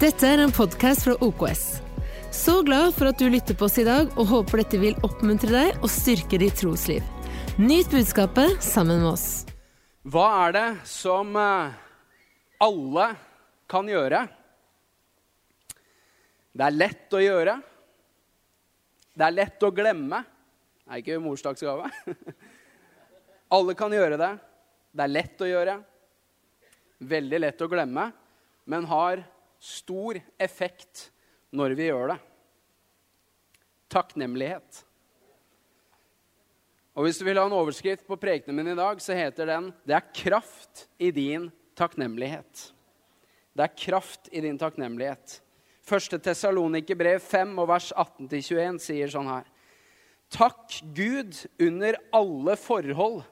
Dette er en podkast fra OKS. Så glad for at du lytter på oss i dag, og håper dette vil oppmuntre deg og styrke ditt trosliv. Nyt budskapet sammen med oss. Hva er det som eh, alle kan gjøre? Det er lett å gjøre. Det er lett å glemme. Det er ikke morsdagsgave. Alle kan gjøre det. Det er lett å gjøre. Veldig lett å glemme, men har stor effekt når vi gjør det. Takknemlighet. Og Hvis du vil ha en overskrift på prekenen min i dag, så heter den 'Det er kraft i din takknemlighet'. Det er kraft i din takknemlighet. Første Tessalonikerbrev 5 og vers 18-21 sier sånn her. Takk Gud under alle forhold,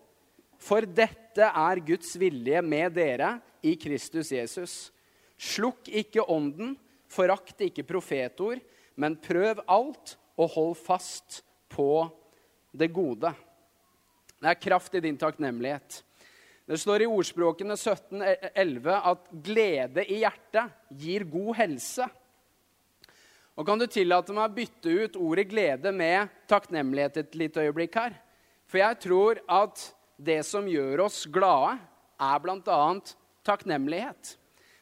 for dette er Guds vilje med dere i Kristus Jesus. Slukk ikke ånden, forakt ikke profetord, men prøv alt og hold fast på det gode. Det er kraft i din takknemlighet. Det står i ordspråkene 1711 at glede i hjertet gir god helse. Og Kan du tillate meg å bytte ut ordet glede med takknemlighet et lite øyeblikk her? For jeg tror at det som gjør oss glade, er bl.a. takknemlighet.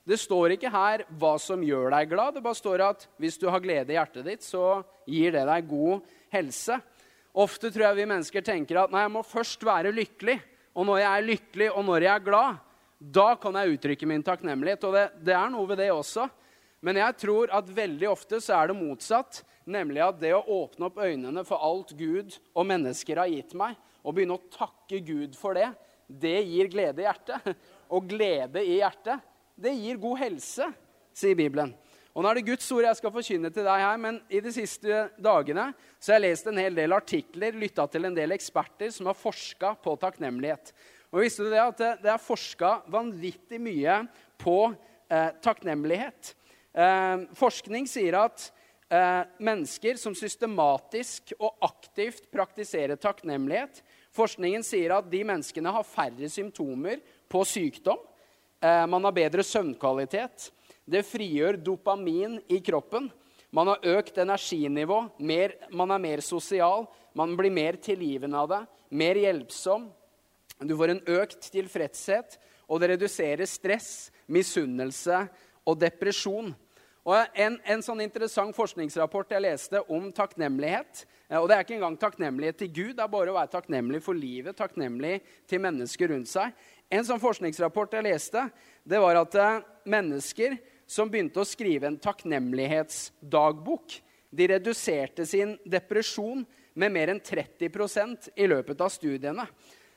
Det står ikke her hva som gjør deg glad. Det bare står at hvis du har glede i hjertet ditt, så gir det deg god helse. Ofte tror jeg vi mennesker tenker at nei, jeg må først være lykkelig. Og når jeg er lykkelig, og når jeg er glad, da kan jeg uttrykke min takknemlighet. Og det, det er noe ved det også. Men jeg tror at veldig ofte så er det motsatt. Nemlig at det å åpne opp øynene for alt Gud og mennesker har gitt meg, og begynne å takke Gud for det, det gir glede i hjertet. Og glede i hjertet det gir god helse, sier Bibelen. Og Nå er det Guds ord jeg skal forkynne til deg her, men i de siste dagene så har jeg lest en hel del artikler, lytta til en del eksperter som har forska på takknemlighet. Og visste du Det at det, er forska vanvittig mye på eh, takknemlighet. Eh, forskning sier at eh, mennesker som systematisk og aktivt praktiserer takknemlighet Forskningen sier at de menneskene har færre symptomer på sykdom man har bedre søvnkvalitet. Det frigjør dopamin i kroppen. Man har økt energinivå. Mer, man er mer sosial. Man blir mer tilgivende av det. Mer hjelpsom. Du får en økt tilfredshet, og det reduserer stress, misunnelse og depresjon. Og en, en, sånn interessant forskningsrapport jeg leste om takknemlighet eh, Og det er ikke engang takknemlighet til Gud, det er bare å være takknemlig for livet, takknemlig til mennesker rundt seg. En sånn forskningsrapport jeg leste, det var at eh, mennesker som begynte å skrive en takknemlighetsdagbok, de reduserte sin depresjon med mer enn 30% i løpet av studiene.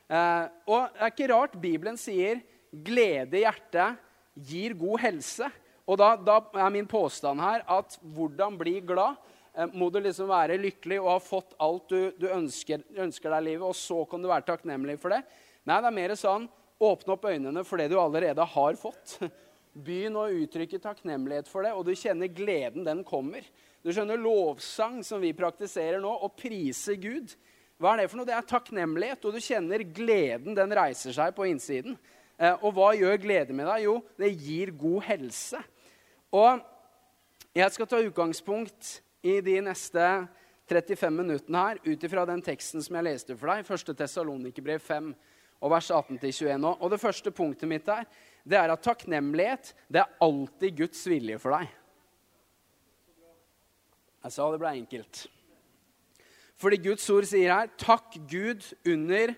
Eh, og det er ikke rart Bibelen sier 'glede i hjertet gir god helse'. Og da, da er min påstand her at hvordan bli glad? Eh, må du liksom være lykkelig og ha fått alt du, du ønsker, ønsker deg i livet, og så kan du være takknemlig for det? Nei, det er mer sånn Åpne opp øynene for det du allerede har fått. Begynn å uttrykke takknemlighet for det, og du kjenner gleden den kommer. Du skjønner lovsang, som vi praktiserer nå, å prise Gud. Hva er det for noe? Det er takknemlighet, og du kjenner gleden den reiser seg på innsiden. Eh, og hva gjør glede med deg? Jo, det gir god helse. Og jeg skal ta utgangspunkt i de neste 35 minuttene her ut ifra den teksten som jeg leste for deg, 1. Tessalonikerbrev 5 og vers 18-21 nå. Og det første punktet mitt der, det er at takknemlighet det er alltid Guds vilje for deg. Jeg sa det ble enkelt. Fordi Guds ord sier her 'takk Gud under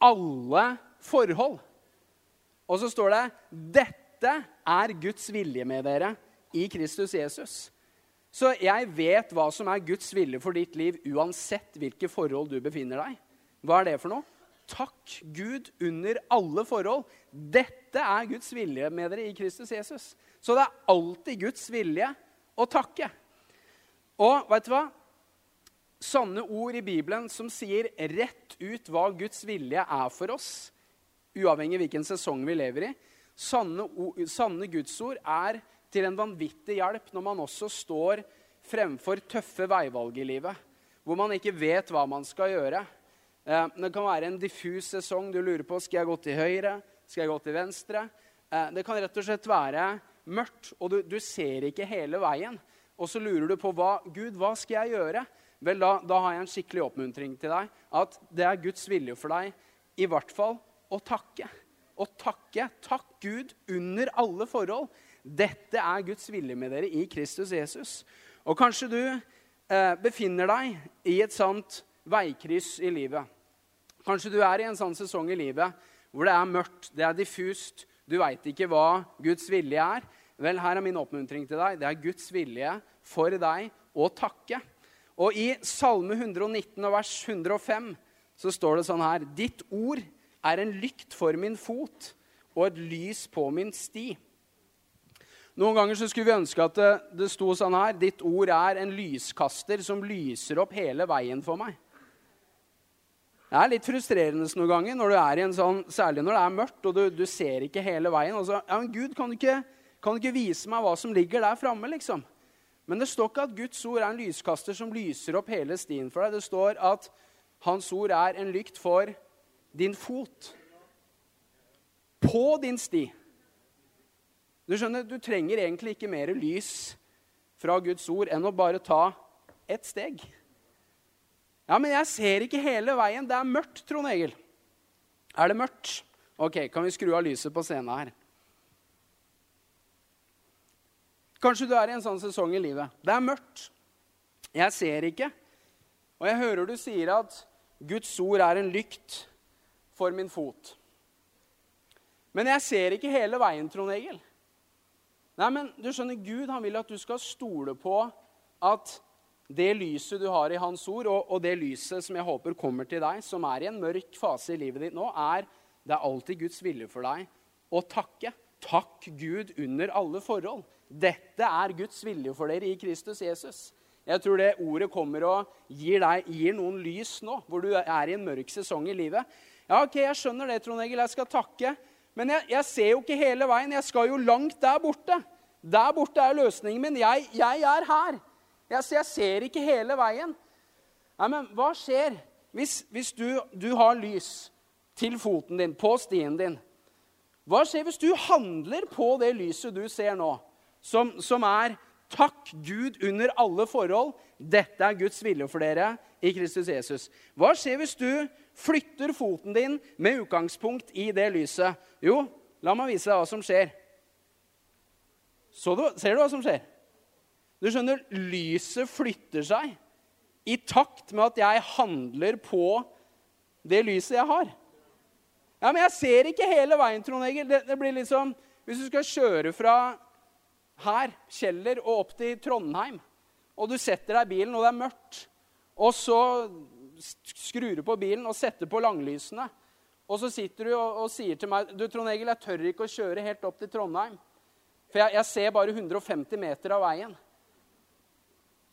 alle forhold'. Og så står det 'dette er Guds vilje med dere i Kristus Jesus'. Så jeg vet hva som er Guds vilje for ditt liv, uansett hvilke forhold du befinner deg Hva er det for noe? Takk Gud under alle forhold. Dette er Guds vilje med dere i Kristus Jesus. Så det er alltid Guds vilje å takke. Og vet du hva? Sanne ord i Bibelen som sier rett ut hva Guds vilje er for oss, uavhengig av hvilken sesong vi lever i. Sanne, sanne Gudsord er til en vanvittig hjelp når man også står fremfor tøffe veivalg i livet, hvor man ikke vet hva man skal gjøre. Eh, det kan være en diffus sesong. Du lurer på skal jeg gå til høyre, skal jeg gå til venstre. Eh, det kan rett og slett være mørkt, og du, du, ser ikke hele veien, og så lurer du på hva, Gud, hva skal jeg gjøre? Vel, da, da har jeg en skikkelig oppmuntring til deg. At det er Guds vilje for deg i hvert fall å takke. Å takke. Takk Gud under alle forhold. Dette er Guds vilje med dere i Kristus Jesus. Og kanskje du eh, befinner deg i et sånt veikryss i livet. Kanskje du er i en sånn sesong i livet hvor det er mørkt, det er diffust, du veit ikke hva Guds vilje er. Vel, her er min oppmuntring til deg. Det er Guds vilje for deg å takke. Og i Salme 119 og vers 105 så står det sånn her Ditt ord er en lykt for min fot og et lys på min sti. Noen ganger så skulle vi ønske at det, det sto sånn her Ditt ord er en lyskaster som lyser opp hele veien for meg. Det er litt frustrerende noen ganger, når du er i en sånn, særlig når det er mørkt og du, du ser ikke hele veien. Så, ja, men Gud, kan du, ikke, kan du ikke vise meg hva som ligger der framme? Liksom? Men det står ikke at Guds ord er en lyskaster som lyser opp hele stien for deg. Det står at Hans ord er en lykt for din fot. På din sti. Du skjønner, du trenger egentlig ikke mer lys fra Guds ord enn å bare ta ett steg. Ja, men jeg ser ikke hele veien. Det er mørkt, Trond Egil. Er det mørkt? Ok, kan vi skru av lyset på scenen her? Kanskje du er i en sånn sesong i livet. Det er mørkt. Jeg ser ikke. Og jeg hører du sier at Guds ord er en lykt for min fot. Men jeg ser ikke hele veien, Trond Egil. Nei, men du skjønner, Gud han vil at du skal stole på at det lyset du har i Hans ord, og, og, det lyset som jeg håper kommer til deg, som er i en mørk fase i livet ditt nå, er det er alltid Guds vilje for deg å takke. Takk Gud under alle forhold. Dette er Guds vilje for dere i Kristus Jesus. Jeg tror det ordet kommer og gir, deg, gir noen lys nå, hvor du er i en mørk sesong i livet. Ja, ok, Jeg skjønner det, Trond Egil. Jeg skal takke. Men jeg, jeg, ser jo ikke hele veien. Jeg skal jo langt der borte. Der borte er løsningen min. Jeg, jeg er her. Jeg, jeg ser ikke hele veien. Nei, men hva skjer hvis, hvis du, du, har lys til foten din, på stien din? Hva skjer hvis du handler på det lyset du ser nå, som, som er Takk Gud under alle forhold. Dette er Guds vilje for dere i Kristus Jesus. Hva skjer hvis du flytter foten din med utgangspunkt i det lyset? Jo, la meg vise deg hva som skjer. Du, ser du hva som skjer? Du skjønner, lyset flytter seg i takt med at jeg handler på det lyset jeg har. Ja, Men jeg ser ikke hele veien, Trond Egil. Det, det blir liksom, Hvis du skal kjøre fra her, Kjeller, og opp til Trondheim, og du setter deg i bilen, og det er mørkt, og så skrur du på bilen og setter på langlysene, og så sitter du og, og sier til meg du, Trond Egil, jeg tør ikke å kjøre helt opp til Trondheim, for jeg, jeg ser bare 150 meter av veien.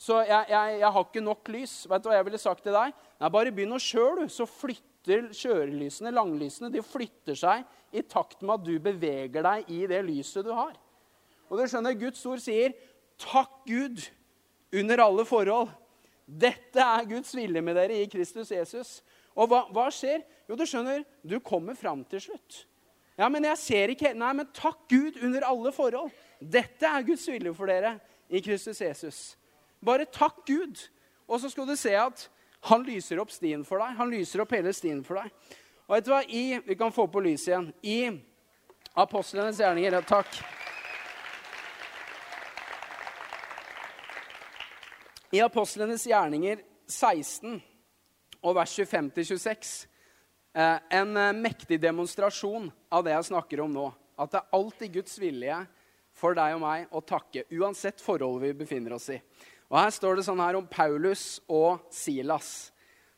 Så jeg, jeg, jeg, har ikke nok lys. Vet du hva jeg ville sagt til deg? Nei, Bare begynn å kjøre, du. Så flytter kjørelysene, langlysene, de flytter seg i takt med at du beveger deg i det lyset du har. Og du skjønner, Guds ord sier, 'Takk Gud under alle forhold'. Dette er Guds vilje med dere i Kristus Jesus. Og hva, hva skjer? Jo, du skjønner, du kommer fram til slutt. Ja, men jeg ser ikke Nei, men takk Gud under alle forhold. Dette er Guds vilje for dere i Kristus Jesus. Bare takk Gud. Og så skal du se at han lyser opp stien for deg. Han lyser opp hele stien for deg. Og vet du hva? I, vi kan få på lyset igjen. I apostlenes gjerninger Takk. I apostlenes gjerninger 16 og vers 25-26 eh, en eh, mektig demonstrasjon av det jeg snakker om nå. At det er alltid Guds vilje for deg og meg å takke, uansett forholdet vi befinner oss i. Og Her står det sånn her om Paulus og Silas.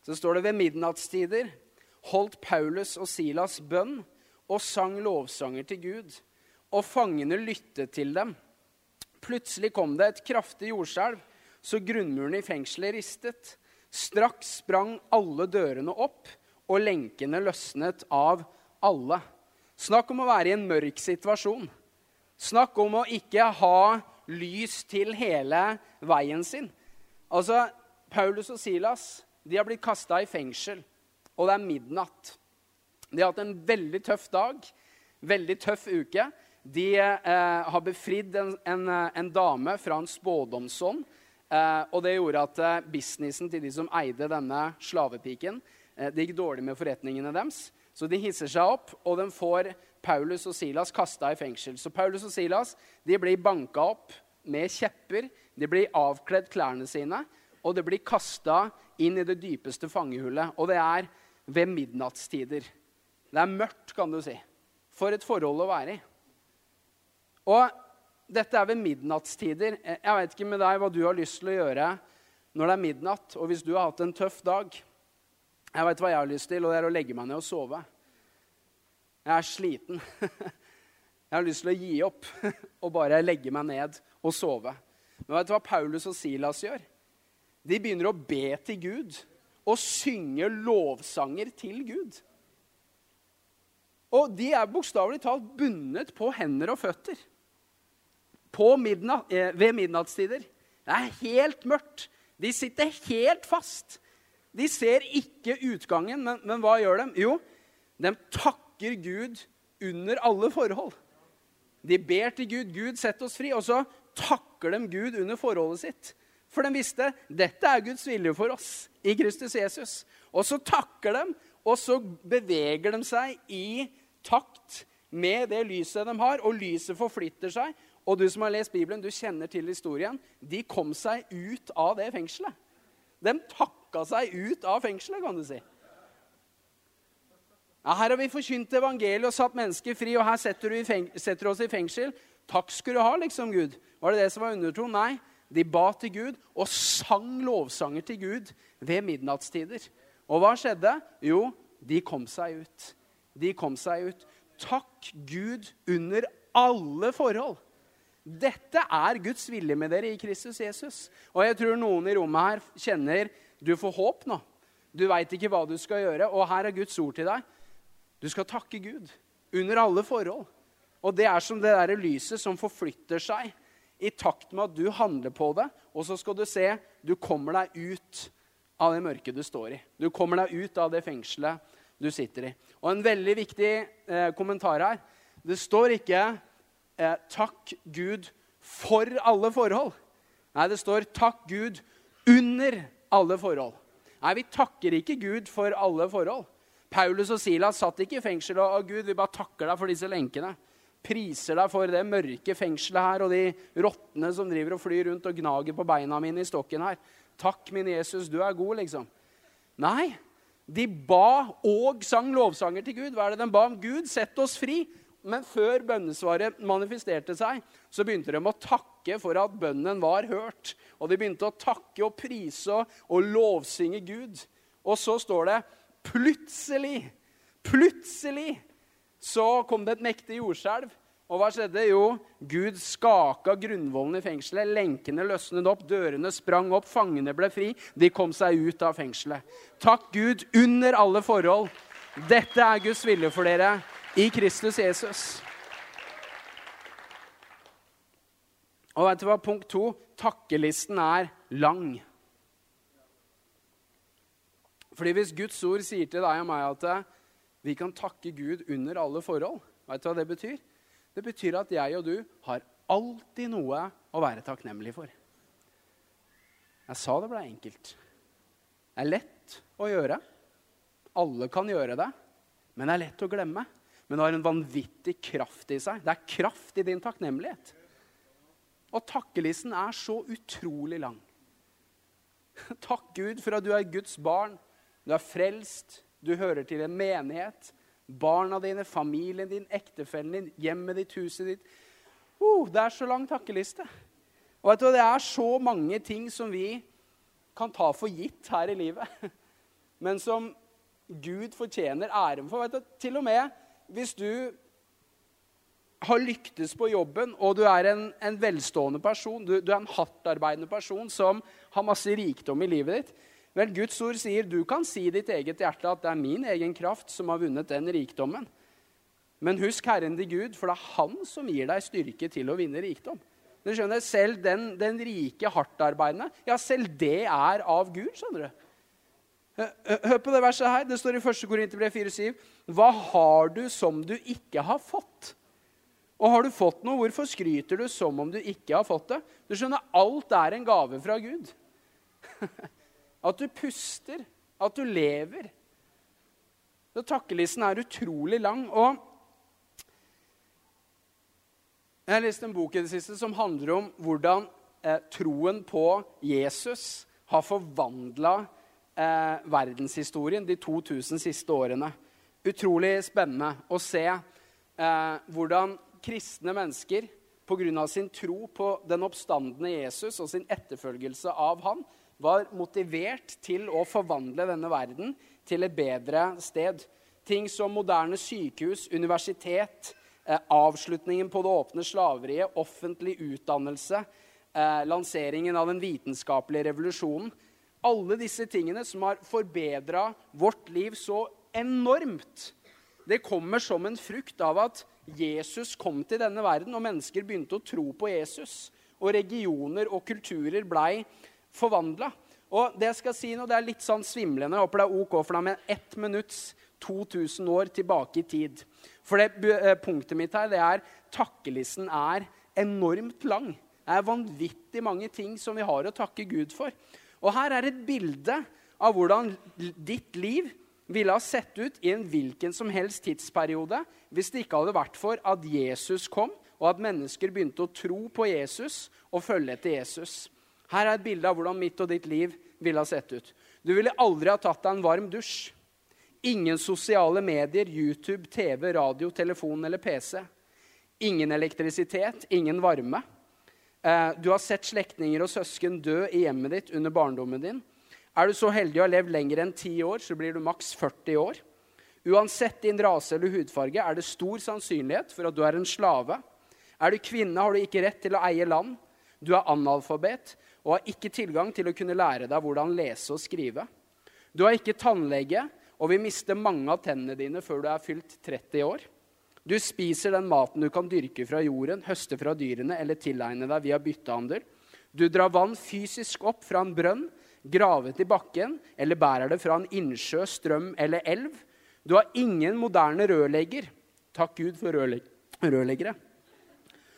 Så står det ved midnattstider holdt Paulus og Silas bønn og sang lovsanger til Gud. Og fangene lyttet til dem. Plutselig kom det et kraftig jordskjelv, så grunnmuren i fengselet ristet. Straks sprang alle dørene opp, og lenkene løsnet av alle. Snakk om å være i en mørk situasjon. Snakk om å ikke ha lys til hele veien sin. Altså, Paulus og Silas de har blitt kasta i fengsel, og det er midnatt. De har hatt en veldig tøff dag, veldig tøff uke. de eh, har befridd en, en, en, dame fra en spådomsånd. Eh, og det gjorde at eh, businessen til de som eide denne slavepiken, eh, det gikk dårlig med forretningene deres. Så de hisser seg opp, og de får Paulus og Silas kasta i fengsel. Så Paulus og Silas de blir banka opp med kjepper. De blir avkledd klærne sine, og de blir kasta inn i det dypeste fangehullet. Og det er ved midnattstider. Det er mørkt, kan du si. For et forhold å være i. Og dette er ved midnattstider. Jeg vet ikke med deg hva du har lyst til å gjøre når det er midnatt, og hvis du har hatt en tøff dag. Jeg vet hva jeg har lyst til, og det er å legge meg ned og sove. Jeg er sliten. Jeg har lyst til å gi opp og bare legge meg ned og sove. Men vet du hva Paulus og Silas gjør? De begynner å be til Gud og synge lovsanger til Gud. Og de er bokstavelig talt bundet på hender og føtter midnatt, eh, ved midnattstider. Det er helt mørkt. De sitter helt fast. De ser ikke utgangen, men, men hva gjør de? Jo, de takker Gud under alle forhold. De ber til Gud. 'Gud, sett oss fri.' Og så takker de Gud under forholdet sitt. For de visste dette er Guds vilje for oss i Kristus Jesus. Og så takker de, og så beveger de seg i takt med det lyset de har. Og lyset forflytter seg. Og du som har lest Bibelen, du kjenner til historien. De kom seg ut av det fengselet. De takka seg ut av fengselet, kan du si. Ja, her har vi forkynt evangeliet og satt mennesker fri, og her setter du, setter oss i fengsel. Takk skulle du ha, liksom, Gud. Var det det som var undertro? Nei. De ba til Gud og sang lovsanger til Gud ved midnattstider. Og hva skjedde? Jo, de kom seg ut. De kom seg ut. Takk Gud under alle forhold. Dette er Guds vilje med dere i Kristus Jesus. Og jeg tror noen i rommet her kjenner du får håp nå. Du veit ikke hva du skal gjøre, og her er Guds ord til deg. Du skal takke Gud under alle forhold. Og det er som det der lyset som forflytter seg i takt med at du handler på det. Og så skal du se du kommer deg ut av det mørket du står i. Du kommer deg ut av det fengselet du sitter i. Og en veldig viktig eh, kommentar her. Det står ikke eh, 'takk Gud for alle forhold'. Nei, det står 'takk Gud under alle forhold'. Nei, vi takker ikke Gud for alle forhold. Paulus og Silas satt ikke i fengsel og, og Gud, vi bare takker deg for disse lenkene. Priser deg for det mørke fengselet her og de rottene som driver og flyr rundt og gnager på beina mine i stokken her. Takk, min Jesus, du er god, liksom. Nei, de ba og sang lovsanger til Gud. Hva er det de ba om? Gud, sett oss fri. Men før bønnesvaret manifesterte seg, så begynte de å takke for at bønnen var hørt. Og de begynte å takke og prise og lovsynge Gud. Og så står det plutselig, plutselig så kom det et mektig jordskjelv. Og hva skjedde? Jo, Gud skaka grunnvollen i fengselet. Lenkene løsnet opp, dørene sprang opp, fangene ble fri. De kom seg ut av fengselet. Takk Gud under alle forhold. Dette er Guds vilje for dere i Kristus Jesus. Og vet du hva? Punkt to takkelisten er lang. Fordi hvis Guds ord sier til deg og meg at eh, vi kan takke Gud under alle forhold, vet du hva det betyr? Det betyr at jeg og du har alltid noe å være takknemlig for. Jeg sa det ble enkelt. Det er lett å gjøre. Alle kan gjøre det, men det er lett å glemme men det har en vanvittig kraft i seg. Det er kraft i din takknemlighet. Og takkelisten er så utrolig lang. Takk Gud for at du er Guds barn. Du er frelst. Du hører til en menighet. Barna dine, familien din, ektefellen din, hjemmet ditt, huset ditt. Uh, det er så lang takkeliste. Og vet du, Det er så mange ting som vi kan ta for gitt her i livet, men som Gud fortjener æren for. Vet du, til og med hvis du har lyktes på jobben, og du er en, en velstående person, du, du, er en hardtarbeidende person som har masse rikdom i livet ditt Vel, Guds ord sier du kan si i ditt eget hjerte at det er min egen kraft som har vunnet den rikdommen. Men husk Herren din Gud, for det er Han som gir deg styrke til å vinne rikdom. Du skjønner, Selv den, den rike, hardtarbeidende, ja, selv det er av Gud. skjønner du. Hør på det verset her. Det står i 1. Korinterbrev 4,7. Hva har du som du ikke har fått? Og har du fått noe, hvorfor skryter du som om du ikke har fått det? Du skjønner, alt er en gave fra Gud. At du puster, at du lever. Så takkelisten er utrolig lang. Og jeg har lest en bok i det siste som handler om hvordan eh, troen på Jesus har forvandla eh, verdenshistorien de 2000 siste årene. Utrolig spennende å se eh, hvordan kristne mennesker pga. sin tro på den oppstandende Jesus og sin etterfølgelse av han, var motivert til å forvandle denne verden til et bedre sted. Ting som moderne sykehus, universitet, eh, avslutningen på det åpne slaveriet, offentlig utdannelse, eh, lanseringen av den vitenskapelige revolusjonen alle disse tingene som har forbedra vårt liv så enormt, det kommer som en frukt av at Jesus kom til denne verden, og mennesker begynte å tro på Jesus. Og regioner og kulturer blei forvandla. Og det jeg skal si nå, det er litt sånn svimlende. Jeg håper det er ok for deg med ett minutts 2000 år tilbake i tid. For det eh, punktet mitt her, det er takkelisten er enormt lang. Det er vanvittig mange ting som vi har å takke Gud for. Og her er et bilde av hvordan ditt liv ville ha sett ut i en hvilken som helst tidsperiode hvis det ikke hadde vært for at Jesus kom, og at mennesker begynte å tro på Jesus og følge etter Jesus. Her er et bilde av hvordan mitt og ditt liv ville ha sett ut. Du ville aldri ha tatt deg en varm dusj. Ingen sosiale medier, YouTube, TV, radio, telefon eller PC. Ingen elektrisitet, ingen varme. Eh, du har sett slektninger og søsken dø i hjemmet ditt under barndommen din. Er du så heldig å ha levd lenger enn ti år, så blir du maks 40 år. Uansett din rase eller hudfarge er det stor sannsynlighet for at du er en slave. Er du kvinne, har du ikke rett til å eie land. Du er analfabet og har ikke tilgang til å kunne lære deg hvordan lese og skrive. Du har ikke tannlege og vil miste mange av tennene dine før du er fylt 30 år. Du spiser den maten du kan dyrke fra jorden, høste fra dyrene eller tilegne deg via byttehandel. Du drar vann fysisk opp fra en brønn, gravet i bakken, eller bærer det fra en innsjø, strøm eller elv. Du har ingen moderne rørlegger. Takk Gud for rørleg rørleggere.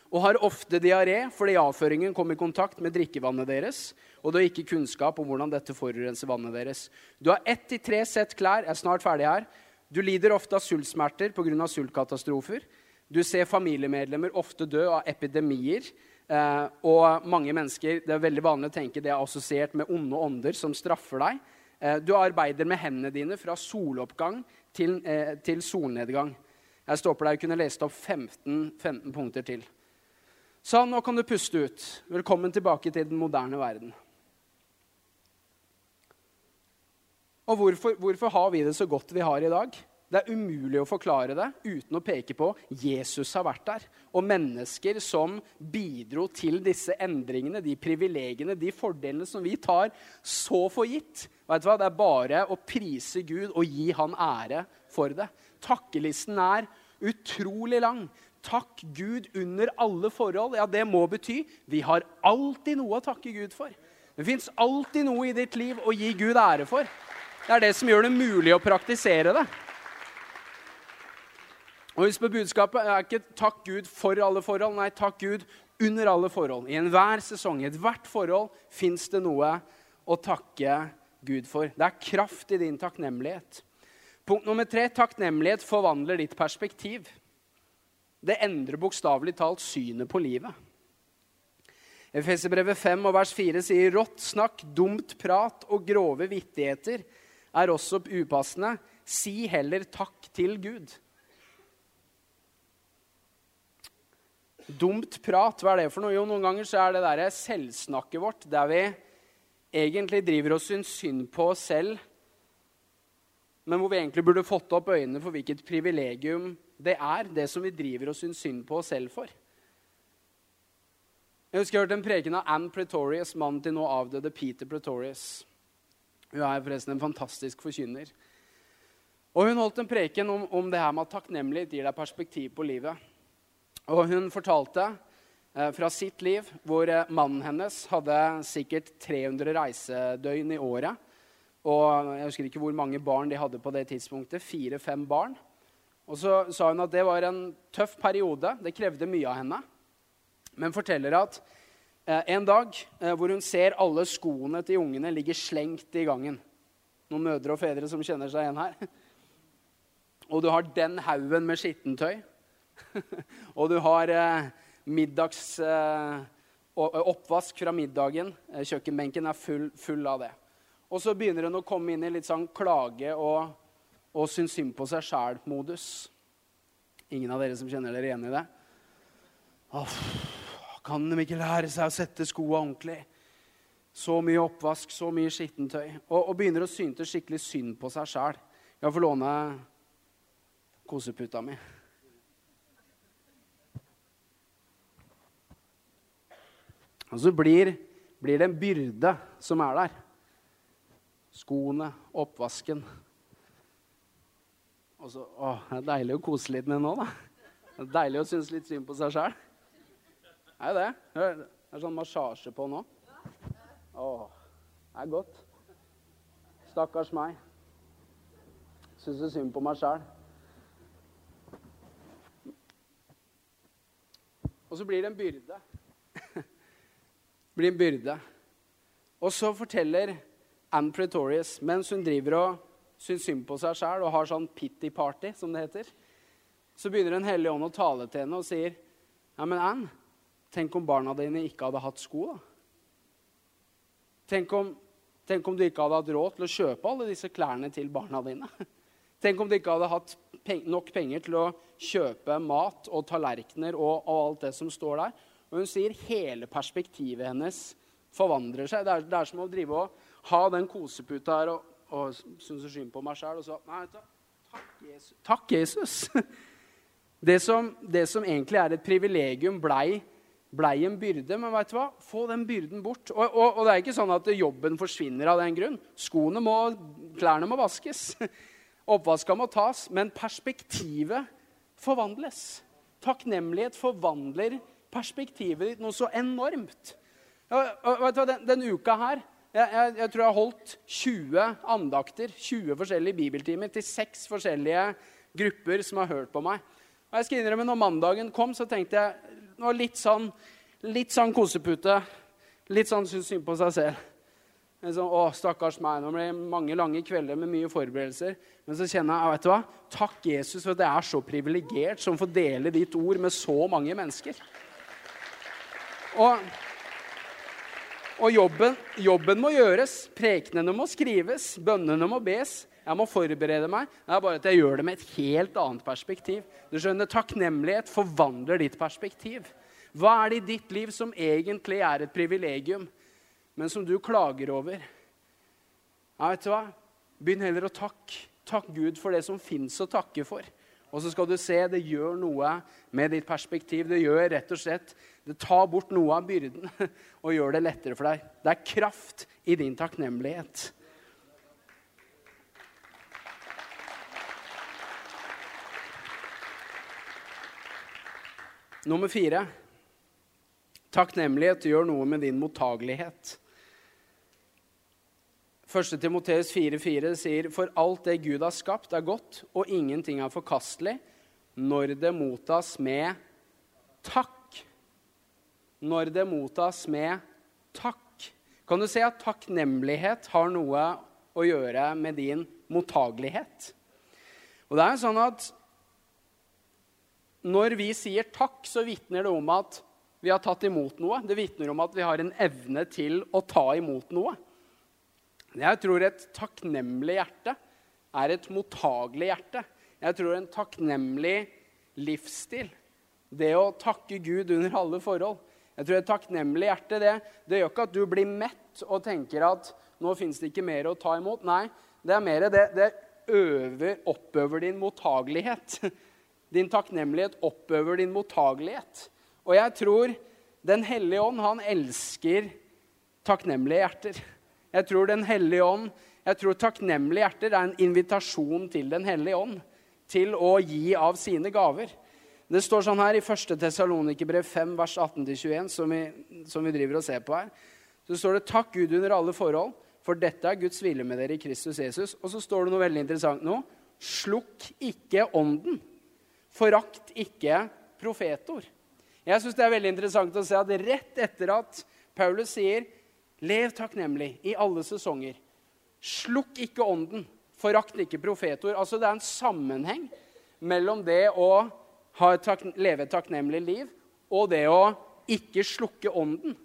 Og har ofte diaré fordi avføringen kom i kontakt med drikkevannet deres, og du har ikke kunnskap om hvordan dette forurenser vannet deres. Du har ett til tre sett klær. Jeg er snart ferdig her. Du lider ofte av sultsmerter pga. sultkatastrofer. Du ser familiemedlemmer ofte dø av epidemier. Eh, og mange mennesker det er veldig vanlig å tenke det er assosiert med onde ånder som straffer deg. Eh, du arbeider med hendene dine fra soloppgang til, eh, til solnedgang. Jeg stopper der og kunne lest opp 15, 15 punkter til. Sånn, nå kan du puste ut. Velkommen tilbake til den moderne verden. Og hvorfor, hvorfor, har vi det så godt vi har i dag? Det er umulig å forklare det uten å peke på Jesus har vært der. Og mennesker som bidro til disse endringene, de privilegiene, de fordelene som vi tar så for gitt. Vet du hva? Det er bare å prise Gud og gi han ære for det. Takkelisten er utrolig lang. Takk Gud under alle forhold. Ja, det må bety vi har alltid noe å takke Gud for. Det fins alltid noe i ditt liv å gi Gud ære for. Det er det som gjør det mulig å praktisere det. Og husk på budskapet er ikke 'takk Gud for alle forhold'. Nei, takk Gud under alle forhold. I enhver sesong, i ethvert forhold, fins det noe å takke Gud for. Det er kraft i din takknemlighet. Punkt nummer tre takknemlighet forvandler ditt perspektiv. Det endrer bokstavelig talt synet på livet. Efeserbrevet 5 og vers 4 sier rått snakk, dumt prat og grove vittigheter er også upassende. Si heller takk til Gud. Dumt prat, hva er det for noe? Jo, noen ganger så er det der selvsnakket vårt der vi egentlig driver og syns synd på oss selv, men hvor vi egentlig burde fått opp øynene for hvilket privilegium det er, det som vi driver og syns synd på oss selv for. Jeg husker jeg hørte en preken av Ann Pretorius, mannen til nå avdøde Peter Pretorius. Hun er forresten en fantastisk forkynner. Og Hun holdt en preken om, om det her med at takknemlighet gir deg perspektiv på livet. Og Hun fortalte eh, fra sitt liv hvor eh, mannen hennes hadde sikkert 300 reisedøgn i året. Og Jeg husker ikke hvor mange barn de hadde på det tidspunktet. Fire-fem barn. Og så sa hun at det var en tøff periode. Det krevde mye av henne. Men forteller at eh, en dag eh, hvor hun ser alle skoene til ungene ligge slengt i gangen Noen mødre og fedre som kjenner seg igjen her. Og du har den haugen med skittentøy. og du har eh, middags eh, oppvask fra middagen. Eh, kjøkkenbenken er full, full, av det. Og så begynner hun å komme inn i litt sånn klage og, og syns synd på seg sjæl-modus. Ingen av dere som kjenner dere igjen i det? Åh, kan de ikke lære seg å sette skoa ordentlig? Så mye oppvask, så mye skittentøy. Og, og begynner å synte skikkelig synd på seg sjæl. Jeg får låne koseputa mi. Og så blir, blir, det en byrde som er der. Skoene, oppvasken. Og så Å, det er deilig å kose litt med nå, da. Det er deilig å synes litt synd på seg sjæl. Er det det? Det er sånn massasje på nå. Å, det er godt. Stakkars meg. Syns synd på meg sjæl. Og så blir det en byrde. blir en byrde. Og så forteller Anne Pretorius, mens hun driver og syns synd på seg sjæl og har sånn pity party, som det heter, så begynner Den hellige ånd å tale til henne og sier, 'Ja, men Anne, tenk om barna dine ikke hadde hatt sko, da?' Tenk om, tenk om du ikke hadde hatt råd til å kjøpe alle disse klærne til barna dine? Tenk om du ikke hadde hatt nok penger til å kjøpe mat og tallerkener og, og, alt det som står der. Og hun sier hele perspektivet hennes forvandrer seg. Det er, det er som å drive og ha den koseputa her og, og synes synd på meg sjøl og så Nei, takk, Jesus. Takk, Jesus. Det som, det som, egentlig er et privilegium, blei, blei en byrde. Men vet du hva? få den byrden bort. Og, og, og, det er ikke sånn at jobben forsvinner av den grunn. Skoene må, klærne må vaskes. Oppvaska må tas, men perspektivet forvandles. Takknemlighet forvandler perspektivet ditt noe så enormt. Og, vet du hva, den, den uka her jeg, jeg, jeg, tror jeg har holdt 20 andakter, 20 forskjellige bibeltimer, til seks forskjellige grupper som har hørt på meg. Og jeg skal innrømme, når mandagen kom, så tenkte jeg nå litt sånn, litt sånn kosepute. Litt sånn syns synd på seg selv. Sånn, å, stakkars meg. Nå blir det mange lange kvelder med mye forberedelser. Men så kjenner jeg vet du hva? Takk, Jesus, for at jeg er så privilegert som får dele ditt ord med så mange mennesker. Og, og jobben, jobben, må gjøres. Prekenene må skrives. Bønnene må bes. Jeg må forberede meg. Det er bare at jeg gjør det med et helt annet perspektiv. Du skjønner, Takknemlighet forvandler ditt perspektiv. Hva er det i ditt liv som egentlig er et privilegium? men som du klager over. Ja, vet du hva? Begynn heller å takke. Takk Gud for det som fins å takke for. Og så skal du se det gjør noe med ditt perspektiv. Det gjør rett og slett, det tar bort noe av byrden og gjør det lettere for deg. Det er kraft i din takknemlighet. Nummer fire. Takknemlighet gjør noe med din mottagelighet. 1. Timoteus 4,4 sier for alt det Gud har skapt, er godt, og ingenting er forkastelig når det mottas med takk. Når det mottas med takk. Kan du se at takknemlighet har noe å gjøre med din mottagelighet? Og det er jo sånn at når vi sier takk, så vitner det om at vi har tatt imot noe. Det vitner om at vi har en evne til å ta imot noe. Jeg tror et takknemlig hjerte er et mottagelig hjerte. Jeg tror en takknemlig livsstil, det å takke Gud under alle forhold Jeg tror et takknemlig hjerte, det, det gjør ikke at du blir mett og tenker at nå fins det ikke mer å ta imot. Nei, det er mer det, det øver, oppøver din mottagelighet. Din takknemlighet oppøver din mottagelighet. Og jeg tror Den hellige ånd, han elsker takknemlige hjerter. Jeg tror Den hellige ånd, jeg tror takknemlige hjerter er en invitasjon til Den hellige ånd til å gi av sine gaver. Det står sånn her i 1. Tessalonikerbrev 5, vers 18-21, som, som, vi driver og ser på her. Så står det 'Takk Gud under alle forhold, for dette er Guds vilje med dere i Kristus Jesus'. Og så står det noe veldig interessant nå. 'Slukk ikke ånden'. Forakt ikke profetord. Jeg syns det er veldig interessant å se at rett etter at Paulus sier Lev takknemlig i alle sesonger. Slukk ikke ånden. Forakt ikke profetord. Altså, det er en sammenheng mellom det å et leve et takknemlig liv og det å ikke slukke ånden.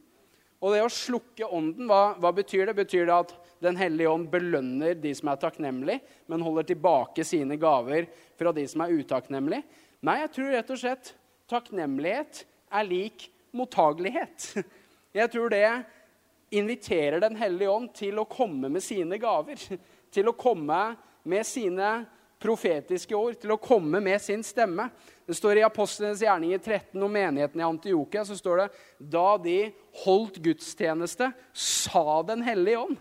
Og det å slukke ånden, hva, hva betyr det? Betyr det at Den hellige ånd belønner de som er takknemlige, men holder tilbake sine gaver fra de som er utakknemlige? Nei, jeg tror rett og slett takknemlighet er lik mottagelighet. Jeg tror det inviterer Den hellige ånd til å komme med sine gaver. Til å komme med sine profetiske ord, til å komme med sin stemme. Det står i Apostlenes gjerninger 13 om menigheten i Antiokia. så står det, Da de holdt gudstjeneste, sa Den hellige ånd.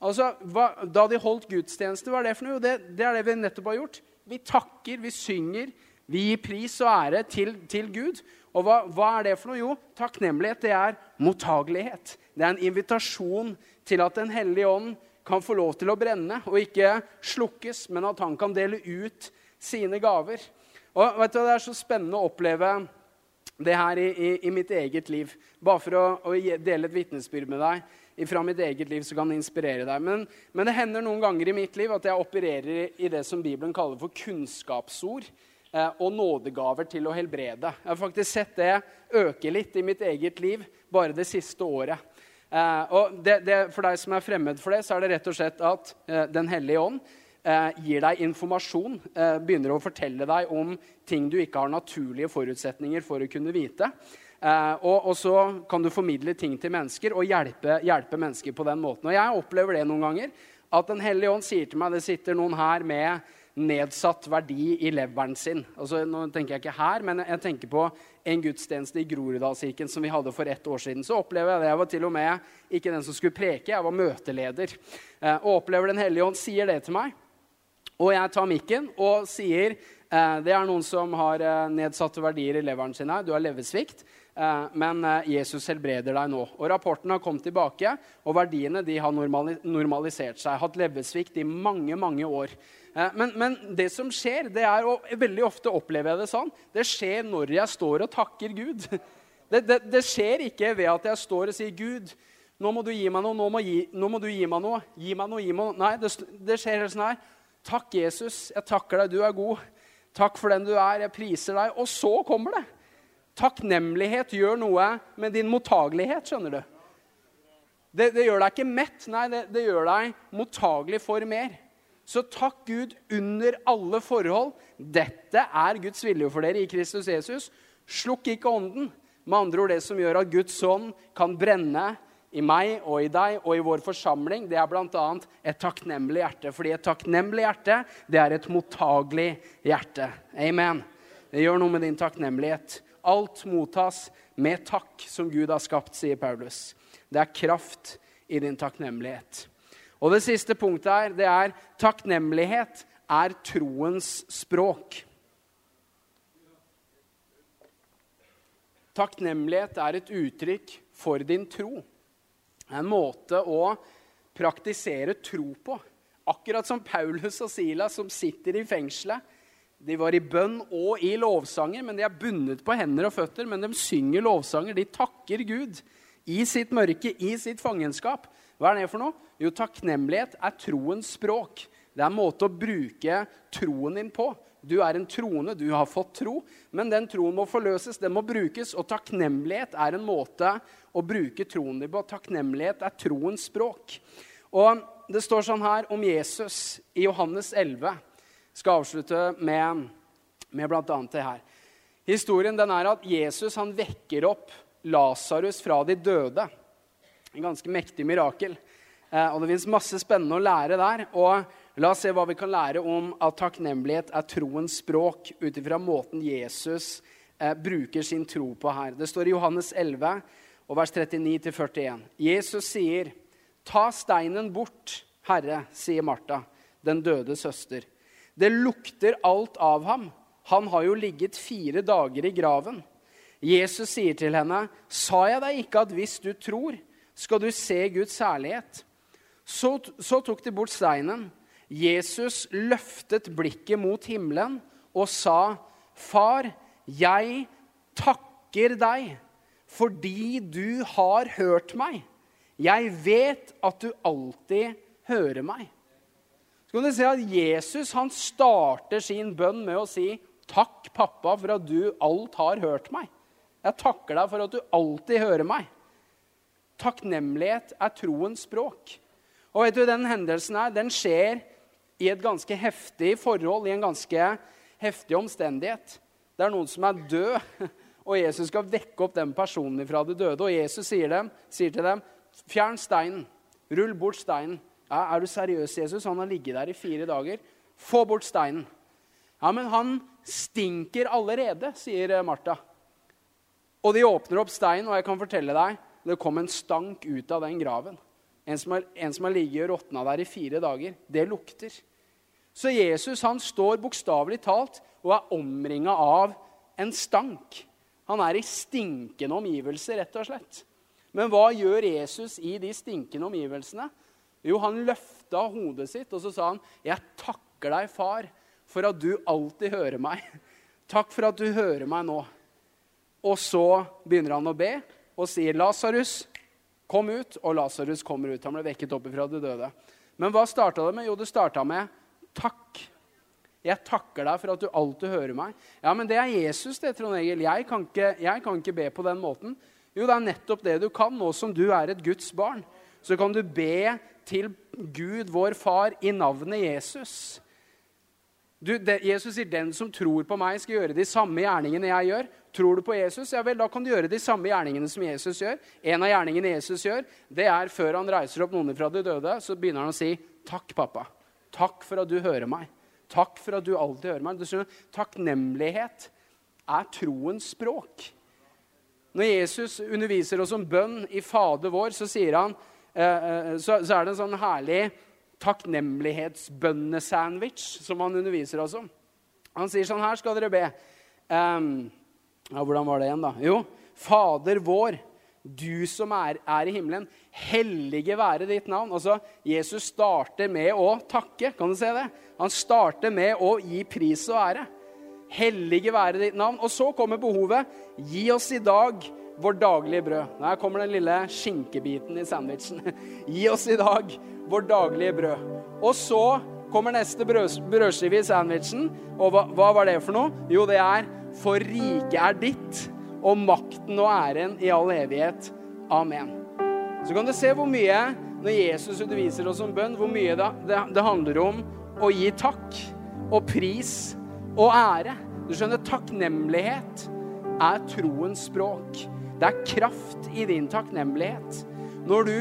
Altså, hva, Da de holdt gudstjeneste, hva er det for noe? Det, det er det vi nettopp har gjort. Vi takker, vi synger, vi gir pris og ære til, til Gud. Og hva, hva, er det for noe? Jo, takknemlighet det er mottagelighet. Det er en invitasjon til at Den hellige ånd kan få lov til å brenne og ikke slukkes, men at han kan dele ut sine gaver. Og vet du, Det er så spennende å oppleve det her i, i, i mitt eget liv. Bare for å, å dele et vitnesbyrd med deg fra mitt eget liv, så kan det inspirere deg. Men, men, det hender noen ganger i mitt liv at jeg opererer i det som Bibelen kaller for kunnskapsord og nådegaver til å helbrede. Jeg har faktisk sett det øke litt i mitt eget liv bare det siste året. Eh, og det, det, for deg som er fremmed for det, så er det rett og slett at eh, Den hellige ånd eh, gir deg informasjon, eh, begynner å fortelle deg om ting du ikke har naturlige forutsetninger for å kunne vite. Eh, og, og, så kan du formidle ting til mennesker og hjelpe, hjelpe, mennesker på den måten. Og jeg opplever det noen ganger. At Den hellige ånd sier til meg det sitter noen her med nedsatt verdi i leveren sin. Altså, nå tenker jeg ikke her, men jeg tenker på en gudstjeneste i Groruddalskirken som vi hadde for ett år siden. Så opplever jeg det. Jeg var til og med ikke den som skulle preke, jeg var møteleder. Eh, og opplever Den hellige ånd sier det til meg. Og jeg tar mikken og sier eh, det er noen som har eh, nedsatte verdier i leveren sin her. Du har leversvikt. Men Jesus helbreder deg nå. Og Rapporten har kommet tilbake, og verdiene har normalisert seg. Hatt leversvikt i mange mange år. Eh, men, men, det som skjer, det er, og veldig ofte opplever jeg det sånn, det skjer når jeg står og takker Gud. Det, det, det skjer ikke ved at jeg står og sier, 'Gud, nå må du gi meg noe, nå må, gi, nå må du gi meg noe.' Gi meg noe, gi meg noe. Nei, det, det skjer sånn her. 'Takk, Jesus. Jeg takker deg. Du er god. Takk for den du er. Jeg priser deg.' Og så kommer det. Takknemlighet gjør noe med din mottagelighet, skjønner du. Det, det gjør deg ikke mett, nei, det, det gjør deg mottagelig for mer. Så takk Gud under alle forhold. Dette er Guds vilje for dere i Kristus Jesus. Slukk ikke ånden. Med andre ord det som gjør at Guds ånd kan brenne i meg og i deg og i vår forsamling, det er bl.a. et takknemlig hjerte. Fordi et takknemlig hjerte, det er et mottagelig hjerte. Amen. Det gjør noe med din takknemlighet. Alt mottas med takk som Gud har skapt, sier Paulus. Det er kraft i din takknemlighet. Og det siste punktet her, det er takknemlighet er troens språk. Takknemlighet er et uttrykk for din tro. En måte å praktisere tro på. Akkurat som Paulus og Silas som sitter i fengselet de var i bønn og i lovsanger, men de er bundet på hender og føtter. Men de synger lovsanger. De takker Gud i sitt mørke, i sitt fangenskap. Hva er det for noe? Jo, takknemlighet er troens språk. Det er en måte å bruke troen din på. Du er en troende, du har fått tro, men den troen må forløses, den må brukes. Og takknemlighet er en måte å bruke troen din på. Takknemlighet er troens språk. Og det står sånn her om Jesus i Johannes 11 skal avslutte med, med bl.a. det her. Historien den er at Jesus han vekker opp Lasarus fra de døde. En ganske mektig mirakel. Eh, og Det fins masse spennende å lære der. og La oss se hva vi kan lære om at takknemlighet er troens språk ut ifra måten Jesus eh, bruker sin tro på her. Det står i Johannes 11, og vers 39-41. Jesus sier, 'Ta steinen bort, Herre', sier Martha, den døde søster. Det lukter alt av ham. Han har jo ligget fire dager i graven. Jesus sier til henne, 'Sa jeg deg ikke at hvis du tror, skal du se Guds herlighet?' Så, så tok de bort steinen. Jesus løftet blikket mot himmelen og sa, Far, jeg takker deg fordi du har hørt meg. Jeg vet at du alltid hører meg. Så kan du se at Jesus han starter sin bønn med å si Takk, pappa, for at du alt har hørt meg. Jeg takker deg for at du alltid hører meg. Takknemlighet er troens språk. Og vet du, Den hendelsen her, den skjer i et ganske heftig forhold, i en ganske heftig omstendighet. Det er noen som er død, og Jesus skal vekke opp den personen fra det døde. Og Jesus sier, dem, sier til dem, 'Fjern steinen. Rull bort steinen.' Ja, 'Er du seriøs, Jesus? Han har ligget der i fire dager.' 'Få bort steinen.' Ja, men han stinker allerede, sier Martha. Og de åpner opp steinen, og jeg kan fortelle deg, det kom en stank ut av den graven. En som har, en som har ligget og råtna der i fire dager. Det lukter. Så Jesus han står bokstavelig talt og er omringa av en stank. Han er i stinkende omgivelser, rett og slett. Men hva gjør Jesus i de stinkende omgivelsene? Jo, han løfta hodet sitt og så sa han, 'Jeg takker deg, far, for at du alltid hører meg. Takk for at du hører meg nå. Og så begynner han å be og sier, 'Lasarus, kom ut.' Og Lasarus kommer ut. Han ble vekket opp ifra de døde. Men hva starta det med? Jo, det starta med 'takk'. Jeg takker deg for at du alltid hører meg. Ja, men det er Jesus, det, Trond Egil. Jeg kan, ikke, jeg kan ikke be på den måten. Jo, det er nettopp det du kan, nå som du er et Guds barn. Så kan du be til Gud, vår far, i navnet Jesus. Du, det, Jesus sier 'den som tror på meg, skal gjøre de samme gjerningene jeg gjør'. Tror du på Jesus, ja vel, da kan du gjøre de samme gjerningene som Jesus gjør. En av gjerningene Jesus gjør, det er før han reiser opp noen fra de døde, så begynner han å si 'Takk, pappa. Takk for at du hører meg. Takk for at du alltid hører meg.' Du skjønner, Takknemlighet er troens språk. Når Jesus underviser oss om bønn i Fader vår, så, han, eh, eh så er det en sånn herlig takknemlighetsbønnesandwich som han underviser oss om. Han sier sånn Her skal dere be. Um, ja, hvordan var det igjen, da? Jo, Fader vår, du som er, er, i himmelen. Hellige være ditt navn. Altså, Jesus starter med å takke. Kan du se det? Han starter med å gi pris og ære. Hellige være ditt navn. Og så kommer behovet. Gi oss i dag vår daglige brød. Her kommer den lille skinkebiten i sandwichen. Gi oss i dag vår daglige brød. Og så kommer neste brød, brødskive i sandwichen. Og hva, hva, var det for noe? Jo, det er For riket er ditt, og makten og æren i all evighet. Amen. Så kan du se hvor mye, når Jesus underviser oss om bønn, hvor mye det, det, det handler om å gi takk og pris og ære. Du skjønner, takknemlighet er troens språk. Det er kraft i din takknemlighet. Når du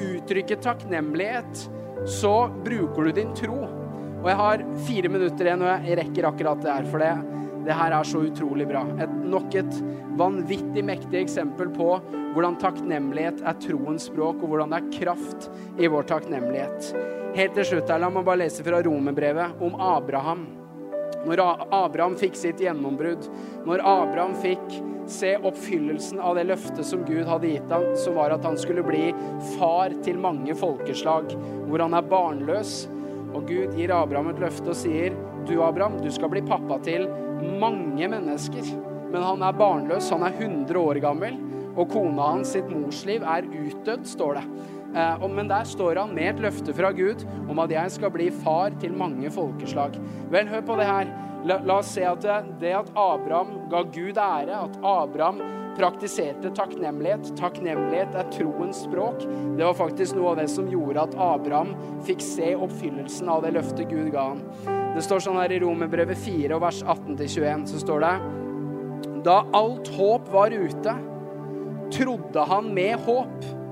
uttrykker takknemlighet, så bruker du din tro. Og jeg har fire minutter igjen, og jeg rekker akkurat det her. For det, det her er så utrolig bra. Et, nok et vanvittig mektig eksempel på hvordan takknemlighet er troens språk, og hvordan det er kraft i vår takknemlighet. Helt til slutt her, la meg bare lese fra romerbrevet om Abraham. Når Abraham fikk sitt gjennombrudd, når Abraham fikk se oppfyllelsen av det løftet som Gud hadde gitt ham, som var at han skulle bli far til mange folkeslag, hvor han er barnløs. Og Gud gir Abraham et løfte og sier, du Abraham, du skal bli pappa til mange mennesker. Men han er barnløs, han er 100 år gammel, og kona hans sitt morsliv er utdødd, står det. Eh, men der står han med et løfte fra Gud om at jeg skal bli far til mange folkeslag. Vel, hør på det her. La, la oss se at det, at Abraham ga Gud ære, at Abraham praktiserte takknemlighet Takknemlighet er troens språk. Det var faktisk noe av det som gjorde at Abraham fikk se oppfyllelsen av det løftet Gud ga han. Det står sånn her i Romerbrevet 4 vers 18-21, så står det Da alt håp var ute, trodde han med håp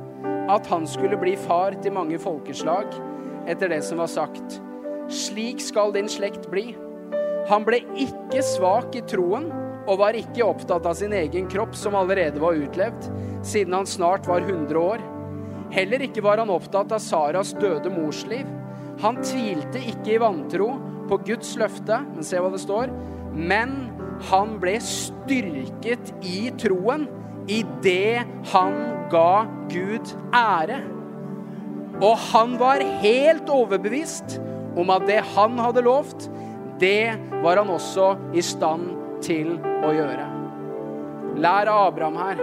at han skulle bli far til mange folkeslag etter det som var sagt. Slik skal din slekt bli. Han ble ikke svak i troen og var ikke opptatt av sin egen kropp, som allerede var utlevd, siden han snart var 100 år. Heller ikke var han opptatt av Saras døde morsliv. Han tvilte ikke i vantro på Guds løfte, men se hva det står. Men han ble styrket i troen i det han ga Gud ære. Og han var helt overbevist om at det han hadde lovt, det var han også i stand til å gjøre. Lær av Abraham her.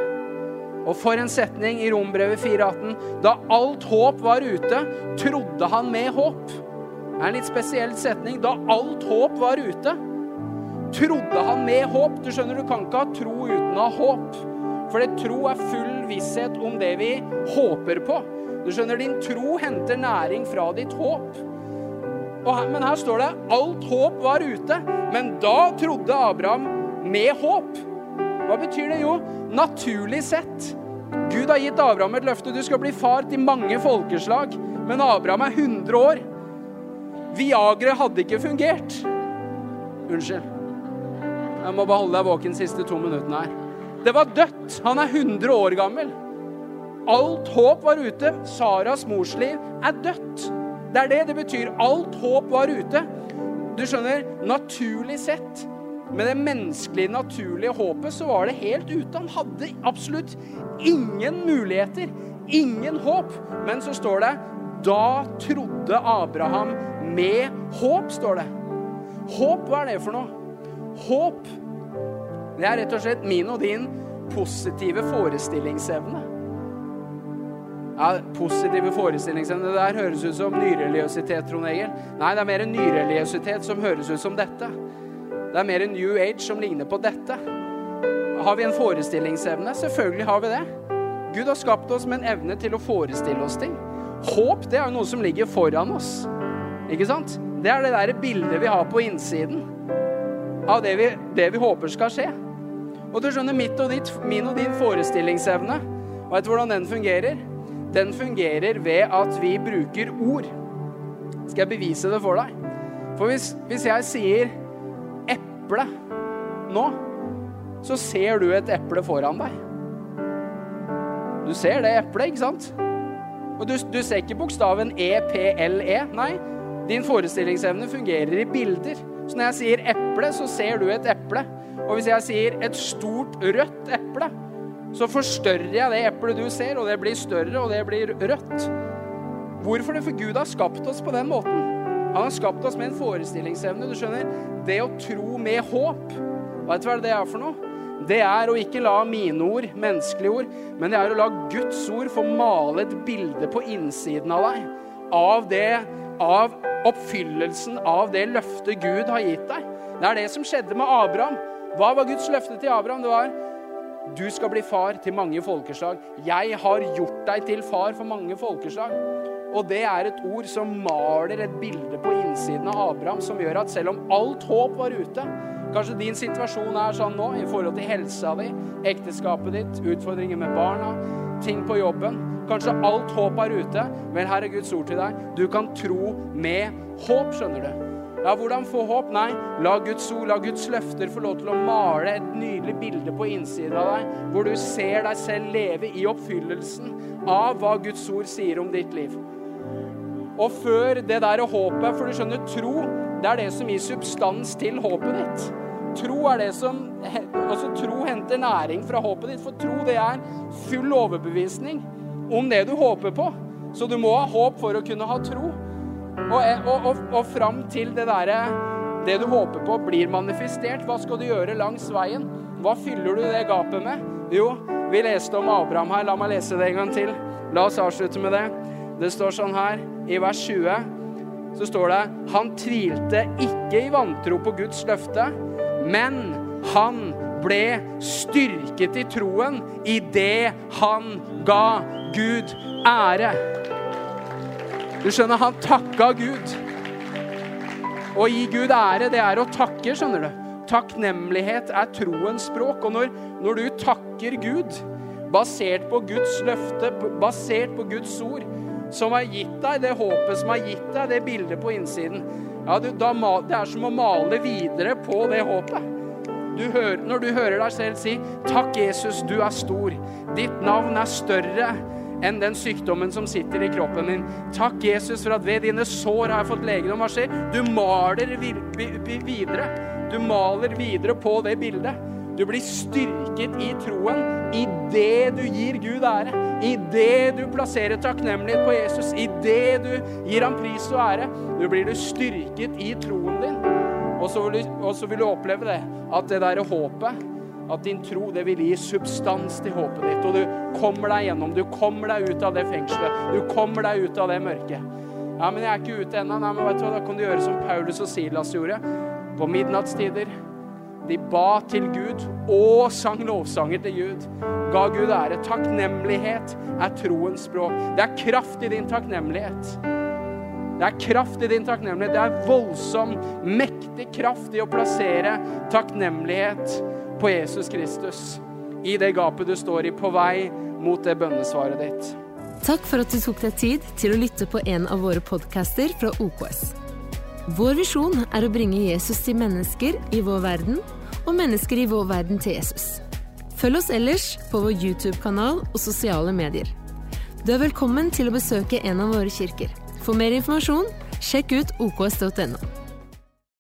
Og for en setning i Rombrevet 4,18. Da alt håp var ute, trodde han med håp. Det er en litt spesiell setning. Da alt håp var ute, trodde han med håp. Du skjønner, du kan ikke ha tro uten å ha håp. For det tro er full visshet om det vi håper på. Du skjønner, din tro henter næring fra ditt håp. Her, men her står det alt håp var ute. Men da trodde Abraham med håp. Hva betyr det? Jo, naturlig sett. Gud har gitt Abraham et løfte. Du skal bli far til mange folkeslag. Men Abraham er 100 år. Viagra hadde ikke fungert. Unnskyld. Jeg må bare holde deg våken de siste to minuttene her. Det var dødt. Han er 100 år gammel. Alt håp var ute. Saras morsliv er dødt. Det er det det betyr. Alt håp var ute. Du skjønner, naturlig sett, med det menneskelige, naturlige håpet, så var det helt ute. Han hadde absolutt ingen muligheter. Ingen håp. Men så står det da trodde Abraham med håp, står det. Håp, hva er det for noe? Håp, det er rett og slett min og din positive forestillingsevne. Ja, Positive forestillingsevne. Det der høres ut som nyreligiøsitet, Trond Egil. Nei, det er mer nyreligiøsitet som høres ut som dette. Det er mer New Age som ligner på dette. Har vi en forestillingsevne? Selvfølgelig har vi det. Gud har skapt oss med en evne til å forestille oss ting. Håp det er jo noe som ligger foran oss. Ikke sant? Det er det der bildet vi har på innsiden av det vi, det vi håper skal skje. Og du skjønner, mitt og ditt, min og din forestillingsevne, vet du hvordan den fungerer? Den fungerer ved at vi bruker ord. Skal jeg bevise det for deg? For hvis, hvis jeg sier eple nå, så ser du et eple foran deg. Du ser det eplet, ikke sant? Og du, du ser ikke bokstaven EPLE. -E. Nei, din forestillingsevne fungerer i bilder. Så når jeg sier eple, så ser du et eple. Og hvis jeg sier et stort rødt eple, så forstørrer jeg det eplet du ser, og det blir større, og det blir rødt. Hvorfor det? For Gud har skapt oss på den måten. Han har skapt oss med en forestillingsevne. Du skjønner, Det å tro med håp, vet du hva det er for noe? Det er å ikke la mine ord, menneskelige ord, men det er å la Guds ord få male et bilde på innsiden av deg. Av det, av oppfyllelsen av det løftet Gud har gitt deg. Det er det som skjedde med Abraham. Hva var Guds løfte til Abraham? Det var du skal bli far til mange folkeslag. Jeg har gjort deg til far for mange folkeslag. Og det er et ord som maler et bilde på innsiden av Abraham som gjør at selv om alt håp var ute Kanskje din situasjon er sånn nå i forhold til helsa di, ekteskapet ditt, utfordringer med barna, ting på jobben. Kanskje alt håp er ute. Vel, her er Guds ord til deg. Du kan tro med håp, skjønner du. Ja, hvordan få håp? Nei, la Guds ord, la Guds løfter få lov til å male et nydelig bilde på innsiden av deg, hvor du ser deg selv leve i oppfyllelsen av hva Guds ord sier om ditt liv. Og før det der håpet, for du skjønner, tro, det er det som gir substans til håpet ditt. Tro er det som Altså, tro henter næring fra håpet ditt, for tro, det er full overbevisning om det du håper på. Så du må ha håp for å kunne ha tro. Og, og, og, og fram til det derre det du håper på, blir manifestert, hva skal du gjøre langs veien? Hva fyller du det gapet med? Jo, vi leste om Abraham her. La meg lese det en gang til. La oss avslutte med det. Det står sånn her i vers 20. Så står det Han tvilte ikke i vantro på Guds løfte, men han ble styrket i troen i det han ga Gud ære. Du skjønner, han takka Gud. Å gi Gud ære, det er å takke, skjønner du. Takknemlighet er troens språk. Og når, når du takker Gud, basert på Guds løfte, basert på Guds ord, som har gitt deg det håpet som har gitt deg det bildet på innsiden, ja, du, da, det er som å male videre på det håpet. Du hører, når du hører deg selv si 'Takk, Jesus, du er stor'. Ditt navn er større enn den sykdommen som sitter i kroppen min. Takk, Jesus, for at ved dine sår har jeg fått legedom. Hva skjer? Du maler videre. Du maler videre på det bildet. Du blir styrket i troen i det du gir Gud ære. I det du plasserer takknemlighet på Jesus. I det du gir ham pris og ære. Du blir du styrket i troen din. Og så vil, vil du oppleve det, at det derre håpet at din tro det vil gi substans til håpet ditt. Og du kommer deg gjennom. Du kommer deg ut av det fengselet. Du kommer deg ut av det mørket. Ja, men jeg er ikke ute ennå. Nei, men vet du hva? Da kan du gjøre som Paulus og Silas gjorde. På midnattstider. De ba til Gud og sang lovsanger til Gud. Ga Gud ære. Takknemlighet er troens språk. Det er kraft i din takknemlighet. Det er kraft i din takknemlighet. Det er voldsom, mektig kraft i å plassere takknemlighet på Jesus Kristus. I det gapet du står i, på vei mot det bønnesvaret ditt. Takk for at du tok deg tid til å lytte på en av våre podcaster fra OKS. Vår visjon er å bringe Jesus til mennesker i vår verden, og mennesker i vår verden til Jesus. Følg oss ellers på vår YouTube-kanal og sosiale medier. Du er velkommen til å besøke en av våre kirker. For mer informasjon, sjekk ut oks.no.